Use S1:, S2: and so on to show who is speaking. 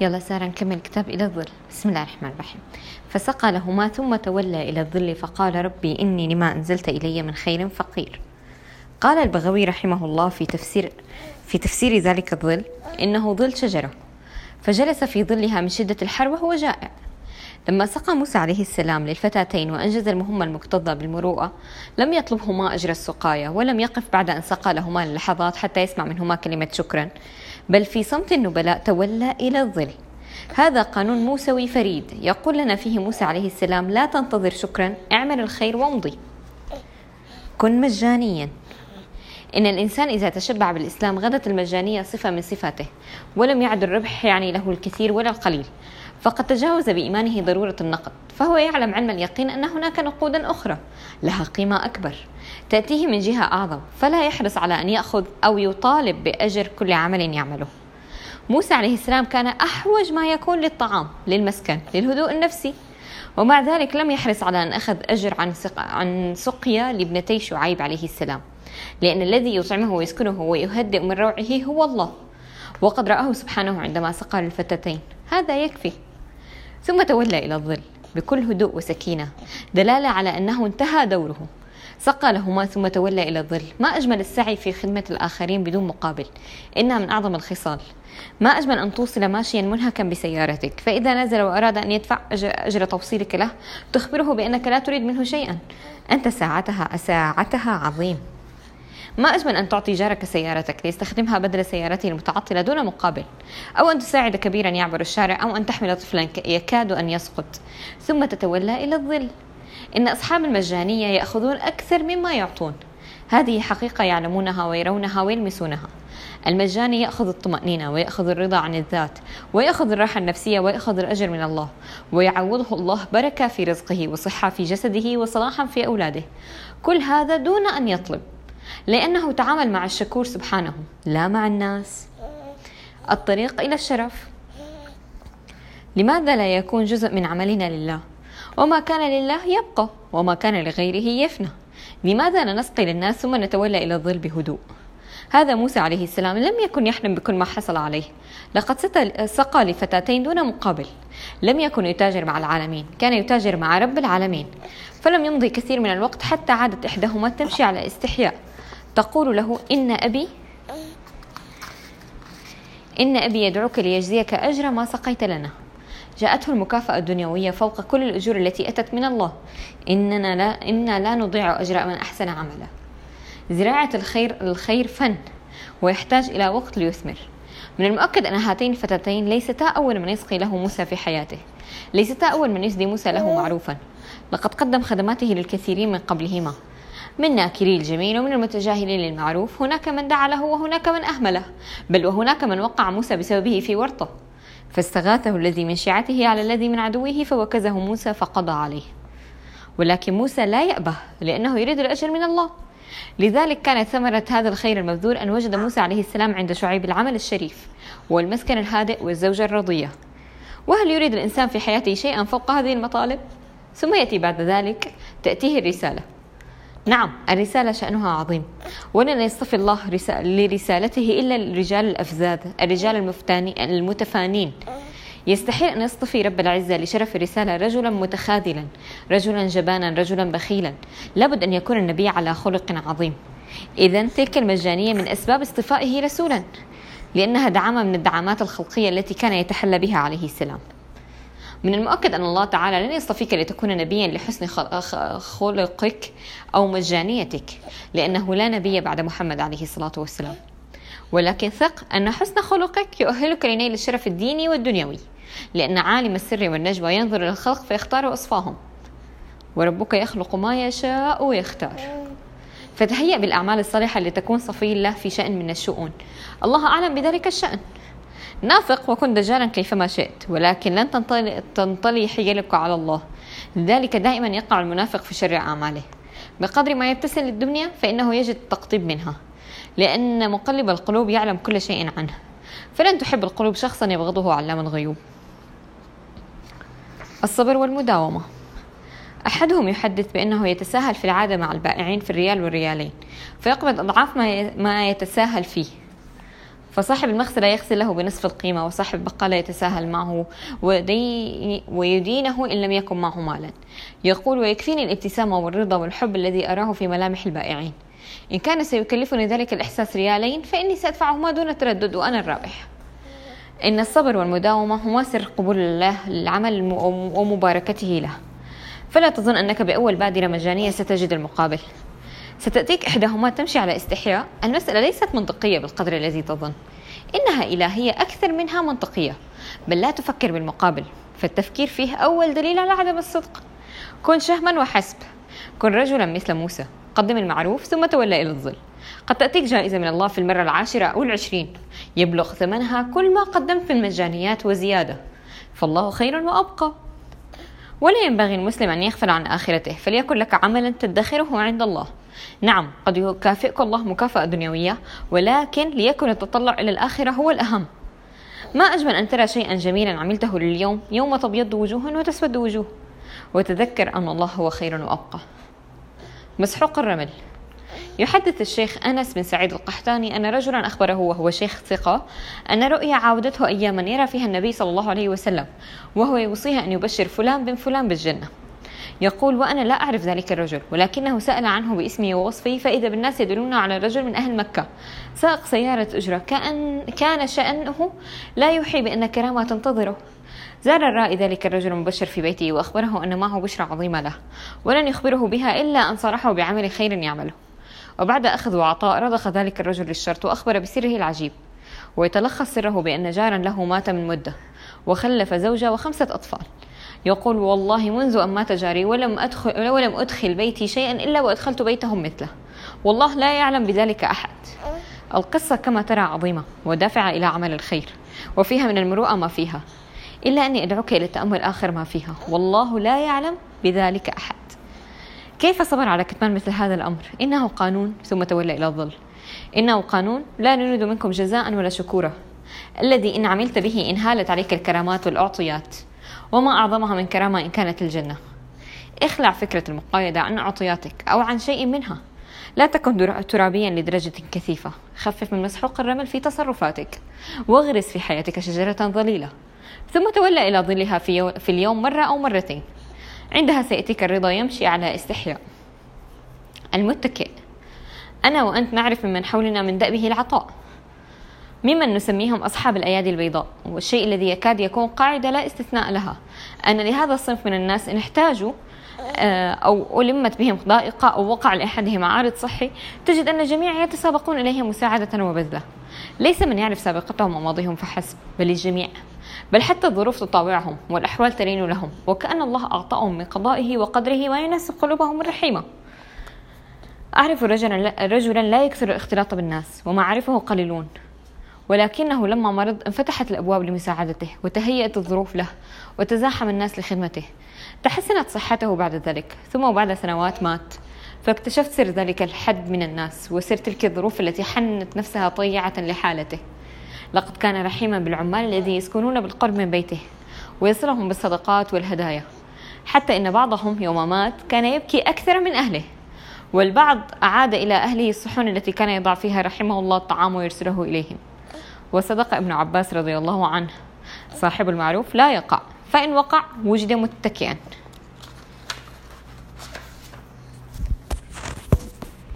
S1: يلا سارة نكمل كتاب إلى الظل. بسم الله الرحمن الرحيم. فسقى لهما ثم تولى إلى الظل فقال ربي إني لما أنزلت إلي من خير فقير. قال البغوي رحمه الله في تفسير في تفسير ذلك الظل إنه ظل شجرة. فجلس في ظلها من شدة الحر وهو جائع. لما سقى موسى عليه السلام للفتاتين وأنجز المهمة المكتظة بالمروءة لم يطلبهما أجر السقاية ولم يقف بعد أن سقى لهما للحظات حتى يسمع منهما كلمة شكرا. بل في صمت النبلاء تولى إلى الظل. هذا قانون موسوي فريد. يقول لنا فيه موسى عليه السلام لا تنتظر شكرا. اعمل الخير وامضي. كن مجانيا. إن الإنسان إذا تشبع بالإسلام غدت المجانية صفة من صفاته ولم يعد الربح يعني له الكثير ولا القليل. فقد تجاوز بإيمانه ضرورة النقد فهو يعلم علم اليقين أن هناك نقودا أخرى لها قيمة أكبر. تأتيه من جهة أعظم فلا يحرص على أن يأخذ أو يطالب بأجر كل عمل يعمله. موسى عليه السلام كان أحوج ما يكون للطعام للمسكن للهدوء النفسي. ومع ذلك لم يحرص على أن أخذ أجر عن عن سقيا لابنتي شعيب عليه السلام. لأن الذي يطعمه ويسكنه ويهدئ من روعه هو الله. وقد رآه سبحانه عندما سقى للفتاتين. هذا يكفي. ثم تولى إلى الظل بكل هدوء وسكينة دلالة على أنه انتهى دوره. سقى لهما ثم تولى إلى الظل. ما أجمل السعي في خدمة الآخرين بدون مقابل. إنها من أعظم الخصال. ما أجمل أن توصل ماشيا منهكا بسيارتك. فإذا نزل وأراد أن يدفع أجر توصيلك له تخبره بأنك لا تريد منه شيئا. أنت ساعتها ساعتها عظيم. ما أجمل أن تعطي جارك سيارتك ليستخدمها بدل سيارته المتعطلة دون مقابل أو أن تساعد كبيرا يعبر الشارع أو أن تحمل طفلا يكاد أن يسقط. ثم تتولى إلى الظل. إن أصحاب المجانية يأخذون أكثر مما يعطون. هذه حقيقة يعلمونها ويرونها ويلمسونها. المجاني يأخذ الطمأنينة ويأخذ الرضا عن الذات ويأخذ الراحة النفسية ويأخذ الأجر من الله ويعوضه الله بركة في رزقه وصحة في جسده وصلاحا في أولاده. كل هذا دون أن يطلب. لأنه تعامل مع الشكور سبحانه لا مع الناس. الطريق إلى الشرف. لماذا لا يكون جزء من عملنا لله؟ وما كان لله يبقى وما كان لغيره يفنى. لماذا لا نسقي للناس ثم نتولى إلى الظل بهدوء؟ هذا موسى عليه السلام لم يكن يحلم بكل ما حصل عليه. لقد سقى لفتاتين دون مقابل. لم يكن يتاجر مع العالمين كان يتاجر مع رب العالمين. فلم يمضي كثير من الوقت حتى عادت إحداهما تمشي على استحياء. تقول له إن أبي إن أبي يدعوك ليجزيك أجر ما سقيت لنا. جاءته المكافأة الدنيوية فوق كل الأجور التي أتت من الله. إننا لا, إنا لا نضيع أجر من أحسن عملا. زراعة الخير الخير فن ويحتاج إلى وقت ليثمر. من المؤكد أن هاتين الفتاتين ليستا أول من يسقي له موسى في حياته. ليستا أول من يسدي موسى له معروفا. لقد قدم خدماته للكثيرين من قبلهما. من ناكري الجميل ومن المتجاهلين للمعروف هناك من دعا له وهناك من أهمله. بل وهناك من وقع موسى بسببه في ورطة. فاستغاثه الذي من شيعته على الذي من عدوه فوكزه موسى فقضى عليه. ولكن موسى لا يأبه لأنه يريد الأجر من الله. لذلك كانت ثمرة هذا الخير المبذول أن وجد موسى عليه السلام عند شعيب العمل الشريف والمسكن الهادئ والزوجة الرضية. وهل يريد الإنسان في حياته شيئا فوق هذه المطالب؟ ثم يأتي بعد ذلك تأتيه الرسالة. نعم الرسالة شأنها عظيم. ولن يصطفي الله لرسالته إلا الرجال الأفذاذ الرجال المفتاني المتفانين. يستحيل أن يصطفي رب العزة لشرف الرسالة رجلا متخاذلا رجلا جبانا رجلا بخيلا. لابد أن يكون النبي على خلق عظيم. إذا تلك المجانية من أسباب اصطفائه رسولا لأنها دعامة من الدعامات الخلقية التي كان يتحلى بها عليه السلام. من المؤكد أن الله تعالى لن يصطفيك لتكون نبيا لحسن خلقك أو مجانيتك لأنه لا نبي بعد محمد عليه الصلاة والسلام. ولكن ثق أن حسن خلقك يؤهلك لنيل الشرف الديني والدنيوي لأن عالم السر والنجوى ينظر إلى الخلق فيختار أصفاهم وربك يخلق ما يشاء ويختار. فتهيأ بالأعمال الصالحة لتكون صفي الله في شأن من الشؤون. الله أعلم بذلك الشأن. نافق وكن دجالا كيفما شئت ولكن لن تنطلي, تنطلي حيلك على الله. لذلك دائما يقع المنافق في شر أعماله. بقدر ما يبتسم للدنيا فإنه يجد التقطيب منها لأن مقلب القلوب يعلم كل شيء عنه. فلن تحب القلوب شخصا يبغضه علام الغيوب. الصبر والمداومة. أحدهم يحدث بأنه يتساهل في العادة مع البائعين في الريال والريالين فيقبض أضعاف ما يتساهل فيه. فصاحب المغسلة يغسل له بنصف القيمة وصاحب البقالة يتساهل معه ويدينه إن لم يكن معه مالا. يقول ويكفيني الابتسامة والرضا والحب الذي أراه في ملامح البائعين. إن كان سيكلفني ذلك الإحساس ريالين فإني سأدفعهما دون تردد وأنا الرابح إن الصبر والمداومة هما سر قبول الله للعمل ومباركته له. فلا تظن أنك بأول بادرة مجانية ستجد المقابل. ستأتيك إحداهما تمشي على استحياء. المسألة ليست منطقية بالقدر الذي تظن. إنها إلهية أكثر منها منطقية بل لا تفكر بالمقابل فالتفكير فيه أول دليل على عدم الصدق. كن شهما وحسب. كن رجلا مثل موسى قدم المعروف ثم تولى إلى الظل. قد تأتيك جائزة من الله في المرة العاشرة أو العشرين. يبلغ ثمنها كل ما قدمت من مجانيات وزيادة. فالله خير وأبقى. ولا ينبغي المسلم أن يغفل عن آخرته فليكن لك عملا تدخره عند الله. نعم قد يكافئك الله مكافأة دنيوية ولكن ليكن التطلع إلى الآخرة هو الأهم. ما أجمل أن ترى شيئا جميلا عملته لليوم يوم تبيض وجوه وتسود وجوه. وتذكر أن الله هو خير وأبقى. مسحوق الرمل. يحدث الشيخ أنس بن سعيد القحطاني أن رجلا أخبره وهو شيخ ثقة أن رؤيا عاودته أياما يرى فيها النبي صلى الله عليه وسلم وهو يوصيها أن يبشر فلان بن فلان بالجنة. يقول وأنا لا أعرف ذلك الرجل ولكنه سأل عنه باسمه ووصفه فإذا بالناس يدلون على رجل من أهل مكة. سائق سيارة أجرة. كأن كان شأنه لا يوحي بأن كرامة تنتظره. زار الرائي ذلك الرجل المبشر في بيته وأخبره أن معه بشرى عظيمة له ولن يخبره بها إلا أن صرحه بعمل خير يعمله. وبعد أخذ وعطاء رضخ ذلك الرجل للشرط وأخبر بسره العجيب. ويتلخص سره بأن جارا له مات من مدة وخلف زوجة وخمسة أطفال. يقول والله منذ أن مات جاري ولم أدخل, ولم أدخل بيتي شيئا إلا وأدخلت بيتهم مثله. والله لا يعلم بذلك أحد. القصة كما ترى عظيمة ودافعة إلى عمل الخير وفيها من المروءة ما فيها. إلا أني أدعوك إلى التأمل آخر ما فيها. والله لا يعلم بذلك أحد. كيف صبر على كتمان مثل هذا الأمر؟ إنه قانون ثم تولى إلى الظل. إنه قانون لا نريد منكم جزاء ولا شكورا. الذي إن عملت به إنهالت عليك الكرامات والأعطيات. وما أعظمها من كرامة إن كانت الجنة اخلع فكرة المقايضة عن أعطياتك أو عن شيء منها. لا تكن ترابيا لدرجة كثيفة. خفف من مسحوق الرمل في تصرفاتك. واغرس في حياتك شجرة ظليلة. ثم تولى إلى ظلها في, في اليوم مرة أو مرتين. عندها سيأتيك الرضا يمشي على استحياء. المتكئ. أنا وأنت نعرف ممن حولنا من دأبه العطاء. ممن نسميهم أصحاب الأيادي البيضاء والشيء الذي يكاد يكون قاعدة لا استثناء لها. أن لهذا الصنف من الناس إن احتاجوا آه، أو ألمت بهم ضائقة أو وقع لأحدهم عارض صحي تجد أن الجميع يتسابقون إليه مساعدة وبذلة. ليس من يعرف سابقتهم وماضيهم فحسب بل الجميع. بل حتى الظروف تطاوعهم والأحوال تلين لهم وكأن الله أعطاهم من قضائه وقدره ما يناسب قلوبهم الرحيمة. أعرف رجلا, رجلا لا يكثر الاختلاط بالناس ومعارفه قليلون. ولكنه لما مرض انفتحت الأبواب لمساعدته وتهيأت الظروف له وتزاحم الناس لخدمته. تحسنت صحته بعد ذلك ثم بعد سنوات مات. فاكتشفت سر ذلك الحد من الناس وسر تلك الظروف التي حنت نفسها طيعة لحالته. لقد كان رحيما بالعمال الذي يسكنون بالقرب من بيته ويصلهم بالصدقات والهدايا حتى إن بعضهم يوم مات كان يبكي أكثر من أهله. والبعض أعاد إلى أهله الصحون التي كان يضع فيها رحمه الله الطعام ويرسله إليهم. وصدق ابن عباس رضي الله عنه صاحب المعروف لا يقع فإن وقع وجد متكئا.